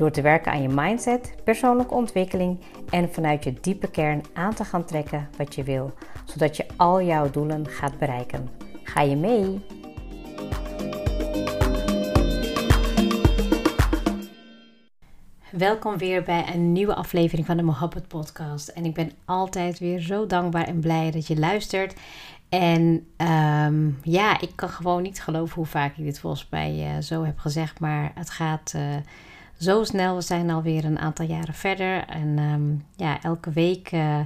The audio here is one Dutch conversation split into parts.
Door te werken aan je mindset, persoonlijke ontwikkeling en vanuit je diepe kern aan te gaan trekken wat je wil, zodat je al jouw doelen gaat bereiken. Ga je mee? Welkom weer bij een nieuwe aflevering van de Mohabbat Podcast. En ik ben altijd weer zo dankbaar en blij dat je luistert. En ehm, ja, ik kan gewoon niet geloven hoe vaak ik dit volgens mij uh, zo heb gezegd. Maar het gaat uh, zo snel. We zijn alweer een aantal jaren verder. En um, ja, elke week uh,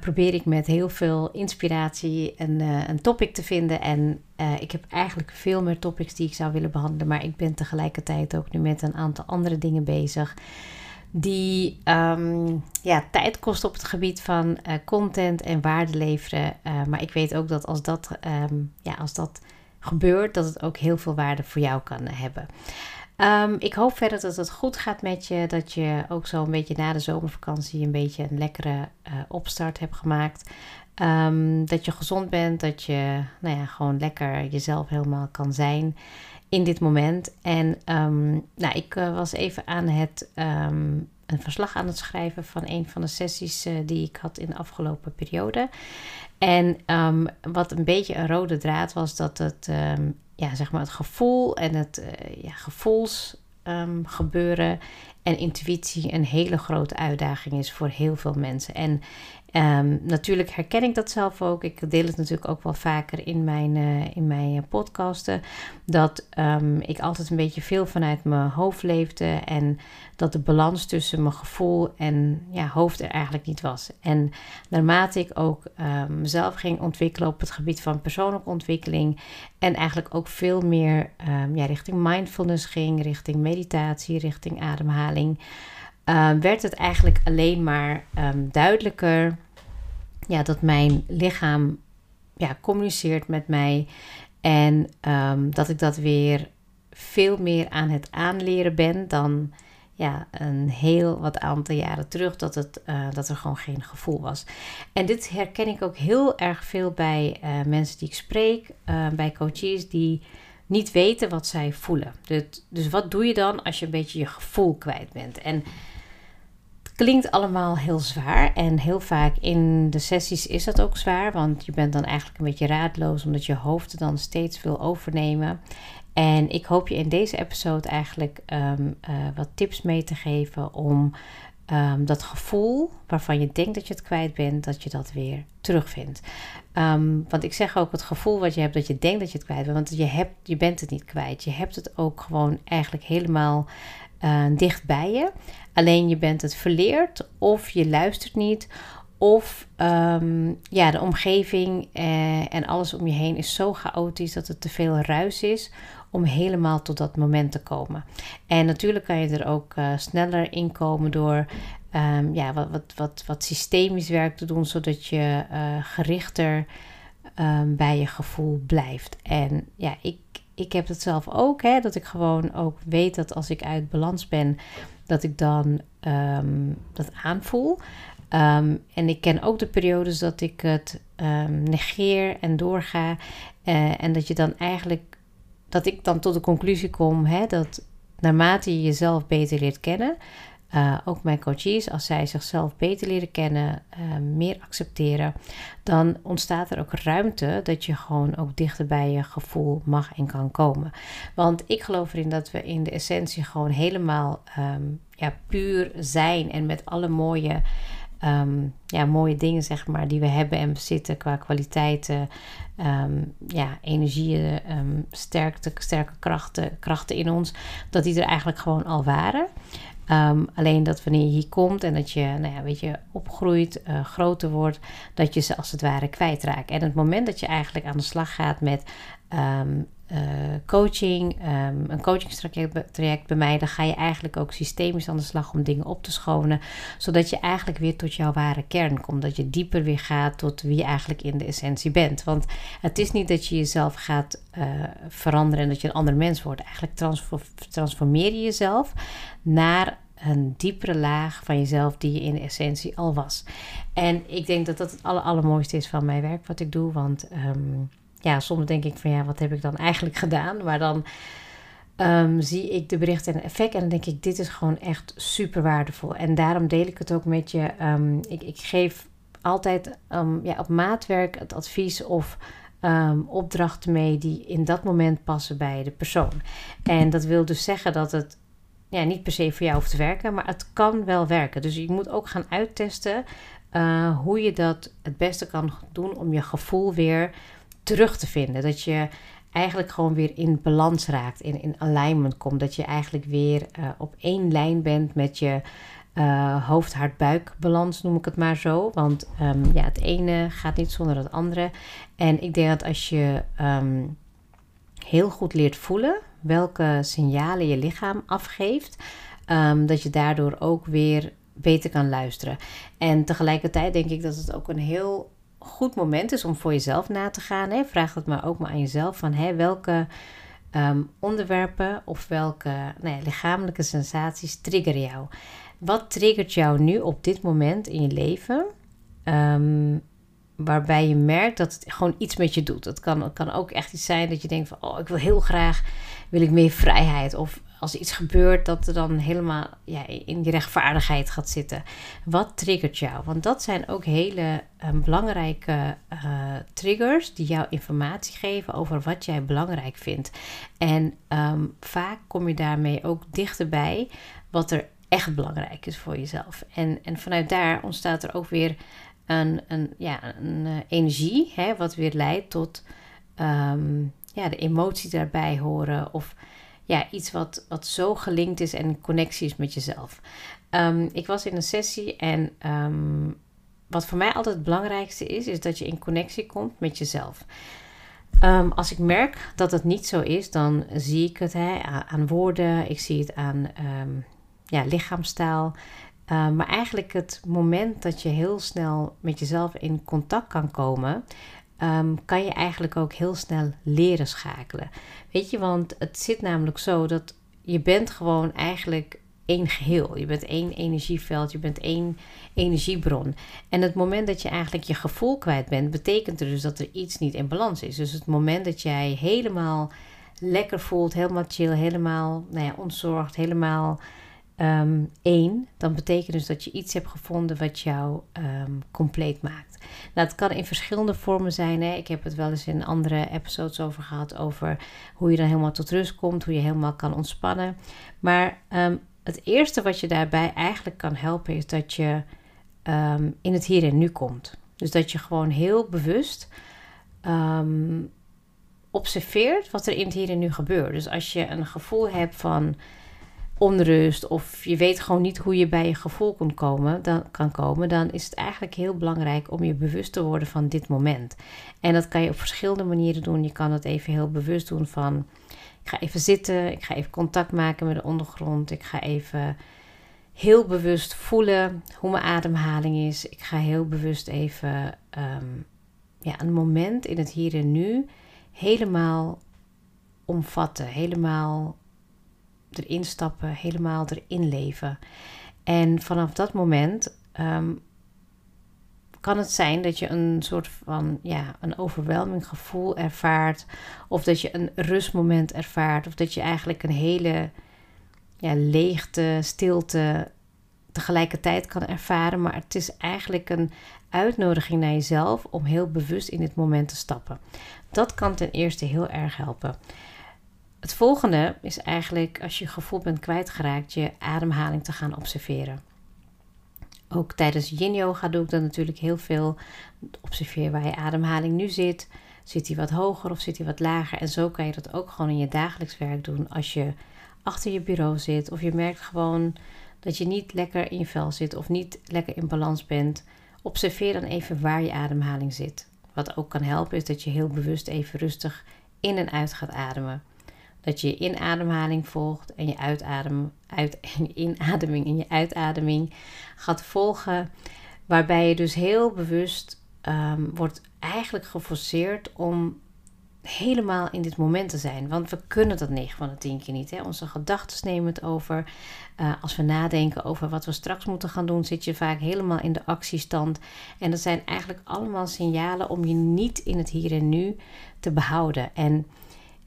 probeer ik met heel veel inspiratie een, een topic te vinden. En ik heb eigenlijk veel meer topics die ik zou willen behandelen. Maar ik ben tegelijkertijd ook nu met een aantal andere dingen bezig die um, ja, tijd kost op het gebied van content en waarde leveren. Maar ik weet ook dat als dat, um, ja, als dat gebeurt, dat het ook heel veel waarde voor jou kan hebben. Um, ik hoop verder dat het goed gaat met je. Dat je ook zo een beetje na de zomervakantie een beetje een lekkere uh, opstart hebt gemaakt. dat je gezond bent, dat je nou ja, gewoon lekker jezelf helemaal kan zijn in dit moment. En um, nou, ik uh, was even aan het een verslag aan het schrijven van een van de sessies uh, die ik had in de afgelopen periode. En wat een beetje een rode draad was dat het, ja, zeg maar het gevoel en het uh, ja, gevoelsgebeuren en intuïtie een hele grote uitdaging is voor heel veel mensen. En Um, natuurlijk herken ik dat zelf ook. Ik deel het natuurlijk ook wel vaker in mijn, uh, in mijn podcasten. Dat um, ik altijd een beetje veel vanuit mijn hoofd leefde. En dat de balans tussen mijn gevoel en ja, hoofd er eigenlijk niet was. En naarmate ik ook um, mezelf ging ontwikkelen op het gebied van persoonlijke ontwikkeling. En eigenlijk ook veel meer ja, richting mindfulness ging, richting meditatie, richting ademhaling. Um, werd het eigenlijk alleen maar um, duidelijker ja, dat mijn lichaam ja, communiceert met mij. En um, dat ik dat weer veel meer aan het aanleren ben dan ja, een heel wat aantal jaren terug. Dat, het, uh, dat er gewoon geen gevoel was. En dit herken ik ook heel erg veel bij uh, mensen die ik spreek, uh, bij coaches die niet weten wat zij voelen. Dus, dus wat doe je dan als je een beetje je gevoel kwijt bent? En klinkt allemaal heel zwaar. En heel vaak in de sessies is dat ook zwaar. Want je bent dan eigenlijk een beetje raadloos. Omdat je hoofd dan steeds wil overnemen. En ik hoop je in deze episode eigenlijk um, uh, wat tips mee te geven om um, dat gevoel waarvan je denkt dat je het kwijt bent, dat je dat weer terugvindt. Um, want ik zeg ook het gevoel wat je hebt dat je denkt dat je het kwijt bent, want je, hebt, je bent het niet kwijt. Je hebt het ook gewoon eigenlijk helemaal uh, dicht bij je. Alleen je bent het verleerd of je luistert niet. Of um, ja, de omgeving eh, en alles om je heen is zo chaotisch dat het te veel ruis is om helemaal tot dat moment te komen. En natuurlijk kan je er ook uh, sneller in komen door um, ja, wat, wat, wat, wat systemisch werk te doen, zodat je uh, gerichter um, bij je gevoel blijft. En ja, ik, ik heb het zelf ook, hè, dat ik gewoon ook weet dat als ik uit balans ben, dat ik dan um, dat aanvoel. En ik ken ook de periodes dat ik het negeer en doorga. Uh, en dat je dan eigenlijk, dat ik dan tot de conclusie kom hè, dat naarmate je jezelf beter leert kennen, uh, ook mijn coaches, als zij zichzelf beter leren kennen, uh, meer accepteren, dan ontstaat er ook ruimte dat je gewoon ook dichter bij je gevoel mag en kan komen. Want ik geloof erin dat we in de essentie gewoon helemaal um, ja, puur zijn en met alle mooie. Um, ja, mooie dingen, zeg maar, die we hebben en bezitten qua kwaliteiten, um, ja, energieën, um, sterkte, sterke krachten, krachten in ons, dat die er eigenlijk gewoon al waren. Alleen dat wanneer je hier komt en dat je, nou ja, weet je, opgroeit, uh, groter wordt, dat je ze als het ware kwijtraakt. En het moment dat je eigenlijk aan de slag gaat met coaching, um, een coachingstraject bij mij, dan ga je eigenlijk ook systemisch aan de slag om dingen op te schonen, zodat je eigenlijk weer tot jouw ware kern komt, dat je dieper weer gaat tot wie je eigenlijk in de essentie bent. Want het is niet dat je jezelf gaat uh, veranderen en dat je een ander mens wordt. Eigenlijk transformeer je jezelf naar een diepere laag van jezelf die je in de essentie al was. En ik denk dat dat het aller, allermooiste is van mijn werk wat ik doe. Want um, ja, soms denk ik van ja, wat heb ik dan eigenlijk gedaan? Maar dan um, zie ik de berichten en effect en dan denk ik, dit is gewoon echt super waardevol. En daarom deel ik het ook met je. Um, ik, ik geef altijd ja, op maatwerk het advies of opdrachten mee die in dat moment passen bij de persoon. En dat wil dus zeggen dat het ja, niet per se voor jou hoeft te werken, maar het kan wel werken. Dus je moet ook gaan uittesten uh, hoe je dat het beste kan doen om je gevoel weer terug te vinden. Dat je eigenlijk gewoon weer in balans raakt, in, in alignment komt. Dat je eigenlijk weer uh, op één lijn bent met je uh, hoofd-hart-buik balans, noem ik het maar zo. Want um, ja, het ene gaat niet zonder het andere. En ik denk dat als je um, heel goed leert voelen welke signalen je lichaam afgeeft, um, dat je daardoor ook weer beter kan luisteren. En tegelijkertijd denk ik dat het ook een heel goed moment is om voor jezelf na te gaan. Hè. Vraag het maar ook maar aan jezelf van hè, welke um, onderwerpen of welke nou lichamelijke sensaties triggeren jou. Wat triggert jou nu op dit moment in je leven? Um, waarbij je merkt dat het gewoon iets met je doet. Het kan, kan ook echt iets zijn dat je denkt van... oh, ik wil heel graag, wil ik meer vrijheid. Of als iets gebeurt, dat er dan helemaal ja, in die rechtvaardigheid gaat zitten. Wat triggert jou? Want dat zijn ook hele um, belangrijke uh, triggers die jou informatie geven over wat jij belangrijk vindt. En um, vaak kom je daarmee ook dichterbij wat er echt belangrijk is voor jezelf. En, en vanuit daar ontstaat er ook weer een, een, ja, een uh, energie, hè, wat weer leidt tot um, ja, de emotie daarbij horen. Of ja, iets wat, wat zo gelinkt is en connectie is met jezelf. Um, ik was in een sessie en um, wat voor mij altijd het belangrijkste is, is dat je in connectie komt met jezelf. Um, als ik merk dat het niet zo is, dan zie ik het hè, aan woorden, ik zie het aan ja, lichaamstaal. maar eigenlijk het moment dat je heel snel met jezelf in contact kan komen, um, kan je eigenlijk ook heel snel leren schakelen. Weet je, want het zit namelijk zo dat je bent gewoon eigenlijk één geheel. Je bent één energieveld, je bent één energiebron. En het moment dat je eigenlijk je gevoel kwijt bent, betekent er dus dat er iets niet in balans is. Dus het moment dat jij helemaal lekker voelt, helemaal chill, helemaal nou ja, ontzorgd, helemaal um, één, dan betekent dus dat je iets hebt gevonden wat jou um, compleet maakt. Nou, het kan in verschillende vormen zijn. Hè. Ik heb het wel eens in andere episodes over gehad, over hoe je dan helemaal tot rust komt, hoe je helemaal kan ontspannen. Maar um, het eerste wat je daarbij eigenlijk kan helpen, is dat je in het hier en nu komt. Dus dat je gewoon heel bewust observeert wat er in het hier en nu gebeurt. Dus als je een gevoel hebt van onrust of je weet gewoon niet hoe je bij je gevoel kan komen, dan, kan komen, dan is het eigenlijk heel belangrijk om je bewust te worden van dit moment. En dat kan je op verschillende manieren doen. Je kan het even heel bewust doen van ik ga even zitten, ik ga even contact maken met de ondergrond, ik ga even heel bewust voelen hoe mijn ademhaling is. Ik ga heel bewust even ehm, ja, een moment in het hier en nu helemaal omvatten, helemaal erin stappen, helemaal erin leven. En vanaf dat moment ehm, kan het zijn dat je een soort van ja, een overweldigend gevoel ervaart, of dat je een rustmoment ervaart, of dat je eigenlijk een hele ja, leegte, stilte tegelijkertijd kan ervaren. Maar het is eigenlijk een uitnodiging naar jezelf om heel bewust in dit moment te stappen. Dat kan ten eerste heel erg helpen. Het volgende is eigenlijk als je gevoel bent kwijtgeraakt, je ademhaling te gaan observeren. Ook tijdens yin yoga doe ik dat natuurlijk heel veel. Observeer waar je ademhaling nu zit. Zit die wat hoger of zit die wat lager? En zo kan je dat ook gewoon in je dagelijks werk doen als je achter je bureau zit. Of je merkt gewoon dat je niet lekker in je vel zit of niet lekker in balans bent. Observeer dan even waar je ademhaling zit. Wat ook kan helpen is dat je heel bewust even rustig in en uit gaat ademen. Dat je je inademhaling volgt en je, uitadem, uit, inademing en je uitademing gaat volgen. Waarbij je dus heel bewust um, wordt eigenlijk geforceerd om helemaal in dit moment te zijn. Want we kunnen dat 9 van de 10 keer niet. Hè? Onze gedachten nemen het over. Uh, als we nadenken over wat we straks moeten gaan doen, zit je vaak helemaal in de actiestand. En dat zijn eigenlijk allemaal signalen om je niet in het hier en nu te behouden. En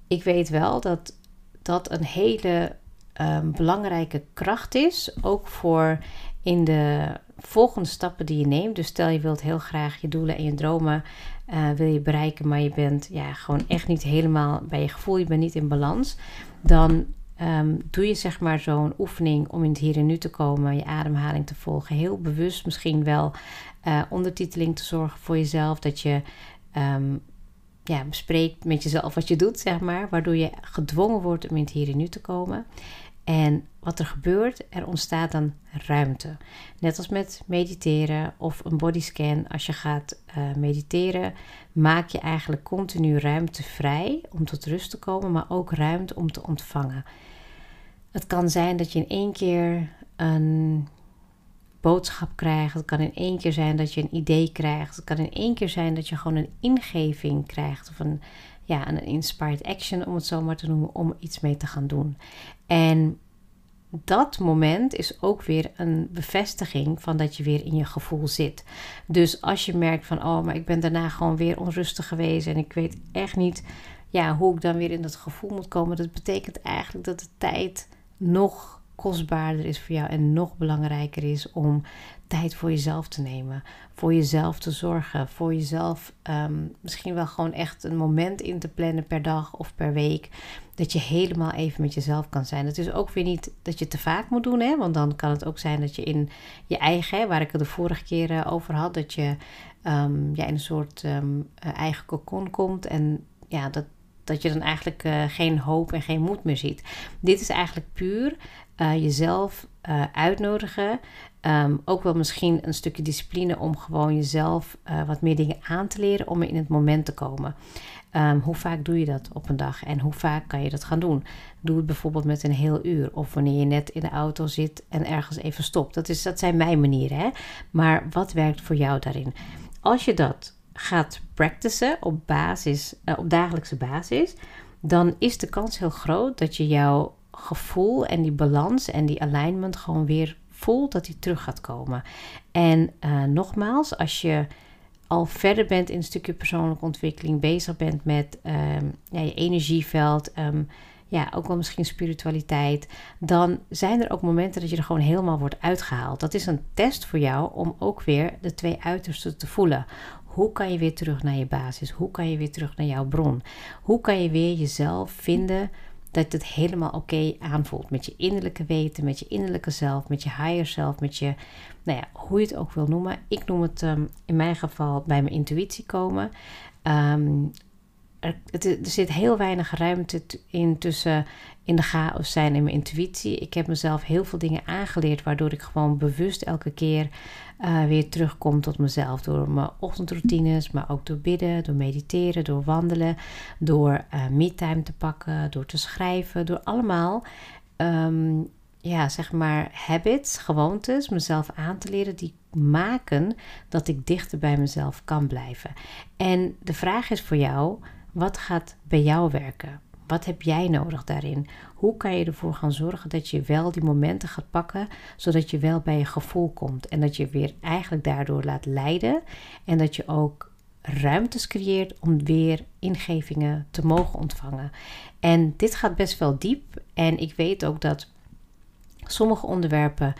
ik weet wel dat dat een hele um, belangrijke kracht is. Ook voor in de volgende stappen die je neemt. Dus stel je wilt heel graag je doelen en je dromen uh, wil je bereiken, maar je bent ja, gewoon echt niet helemaal bij je gevoel, je bent niet in balans. Dan um, doe je zeg maar zo'n oefening om in het hier en nu te komen, je ademhaling te volgen. Heel bewust misschien wel uh, ondertiteling te zorgen voor jezelf. Dat je um, ja, bespreekt met jezelf wat je doet, zeg maar. Waardoor je gedwongen wordt om in het hier en nu te komen. En wat er gebeurt, er ontstaat dan ruimte. Net als met mediteren of een bodyscan. Als je gaat uh, mediteren, maak je eigenlijk continu ruimte vrij om tot rust te komen, maar ook ruimte om te ontvangen. Het kan zijn dat je in één keer een boodschap krijgt. Het kan in één keer zijn dat je een idee krijgt. Het kan in één keer zijn dat je gewoon een ingeving krijgt of een, ja, een inspired action, om het zo maar te noemen, om iets mee te gaan doen. En dat moment is ook weer een bevestiging van dat je weer in je gevoel zit. Dus als je merkt van, oh, maar ik ben daarna gewoon weer onrustig geweest en ik weet echt niet ja, hoe ik dan weer in dat gevoel moet komen, dat betekent eigenlijk dat de tijd nog kostbaarder is voor jou en nog belangrijker is om tijd voor jezelf te nemen, voor jezelf te zorgen, voor jezelf ehm, misschien wel gewoon echt een moment in te plannen per dag of per week, dat je helemaal even met jezelf kan zijn. Het is ook weer niet dat je te vaak moet doen, hè? want dan kan het ook zijn dat je in je eigen, waar ik het de vorige keer eh, over had, dat je um, ja, in een soort um, eigen cocon komt en ja, dat, dat je dan eigenlijk uh, geen hoop en geen moed meer ziet. Dit is eigenlijk puur uh, jezelf uh, uitnodigen. Um, ook wel misschien een stukje discipline om gewoon jezelf wat meer dingen aan te leren om in het moment te komen. Um, hoe vaak doe je dat op een dag en hoe vaak kan je dat gaan doen? Doe het bijvoorbeeld met een heel uur of wanneer je net in de auto zit en ergens even stopt. Dat, is, dat zijn mijn manieren. Hè? Maar wat werkt voor jou daarin? Als je dat gaat practicen op, basis, uh, op dagelijkse basis, dan is de kans heel groot dat je jouw gevoel en die balans en die alignment gewoon weer voelt dat die terug gaat komen. En uh, nogmaals, als je al verder bent in een stukje persoonlijke ontwikkeling, bezig bent met um, ja, je energieveld, um, ja, ook wel misschien spiritualiteit, dan zijn er ook momenten dat je er gewoon helemaal wordt uitgehaald. Dat is een test voor jou om ook weer de twee uitersten te voelen. Hoe kan je weer terug naar je basis? Hoe kan je weer terug naar jouw bron? Hoe kan je weer jezelf vinden dat het helemaal oké aanvoelt met je innerlijke weten, met je innerlijke zelf, met je higher self, met je, nou ja, hoe je het ook wil noemen. Ik noem het um, in mijn geval bij mijn intuïtie komen. Um, er, er, zit heel weinig ruimte in tussen in de chaos zijn en mijn intuïtie. Ik heb mezelf heel veel dingen aangeleerd, waardoor ik gewoon bewust elke keer uh, weer terugkom tot mezelf. Door mijn ochtendroutines, maar ook door bidden, door mediteren, door wandelen, door uh, te pakken, door te schrijven, door allemaal. Um, ja, zeg maar habits, gewoontes, mezelf aan te leren die maken dat ik dichter bij mezelf kan blijven. En de vraag is voor jou: wat gaat bij jou werken? Wat heb jij nodig daarin? Hoe kan je ervoor gaan zorgen dat je wel die momenten gaat pakken, zodat je wel bij je gevoel komt en dat je weer eigenlijk daardoor laat leiden en dat je ook ruimtes creëert om weer ingevingen te mogen ontvangen. En dit gaat best wel diep en ik weet ook dat sommige onderwerpen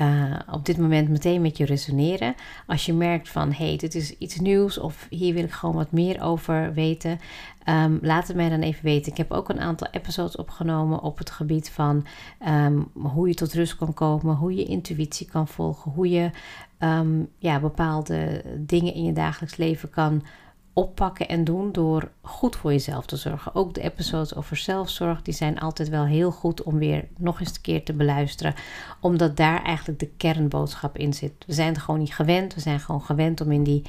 uh, op dit moment meteen met je resoneren. Als je merkt van hé, hey, dit is iets nieuws of hier wil ik gewoon wat meer over weten, um, laat het mij dan even weten. Ik heb ook een aantal episodes opgenomen op het gebied van um, hoe je tot rust kan komen, hoe je intuïtie kan volgen, hoe je um, ja, bepaalde dingen in je dagelijks leven kan oppakken en doen door goed voor jezelf te zorgen. Ook de episodes over zelfzorg, die zijn altijd wel heel goed om weer nog eens een keer te beluisteren, omdat daar eigenlijk de kernboodschap in zit. We zijn er gewoon niet gewend, we zijn gewoon gewend om in die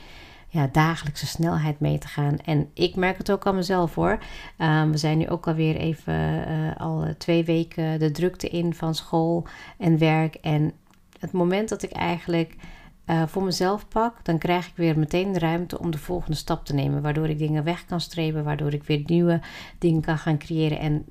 ja, dagelijkse snelheid mee te gaan. En ik merk het ook aan mezelf hoor. Ehm, we zijn nu ook alweer even uh, al twee weken de drukte in van school en werk. En het moment dat ik eigenlijk uh, voor mezelf pak, dan krijg ik weer meteen de ruimte om de volgende stap te nemen. Waardoor ik dingen weg kan strepen, waardoor ik weer nieuwe dingen kan gaan creëren. En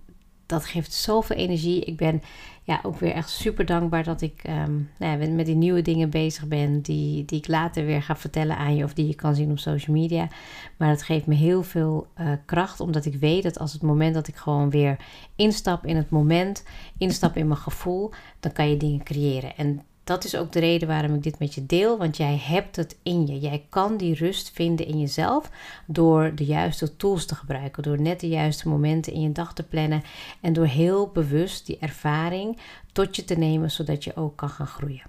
dat geeft zoveel energie. Ik ben ja, ook weer echt super dankbaar dat ik um, nou ja, met die nieuwe dingen bezig ben. Die, die ik later weer ga vertellen aan je of die je kan zien op social media. Maar het geeft me heel veel uh, kracht. Omdat ik weet dat als het moment dat ik gewoon weer instap in het moment, instap in mijn gevoel, dan kan je dingen creëren. En dat is ook de reden waarom ik dit met je deel. Want jij hebt het in je. Jij kan die rust vinden in jezelf door de juiste tools te gebruiken. Door net de juiste momenten in je dag te plannen. En door heel bewust die ervaring tot je te nemen, zodat je ook kan gaan groeien.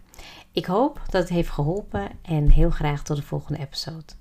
Ik hoop dat het heeft geholpen en heel graag tot de volgende episode.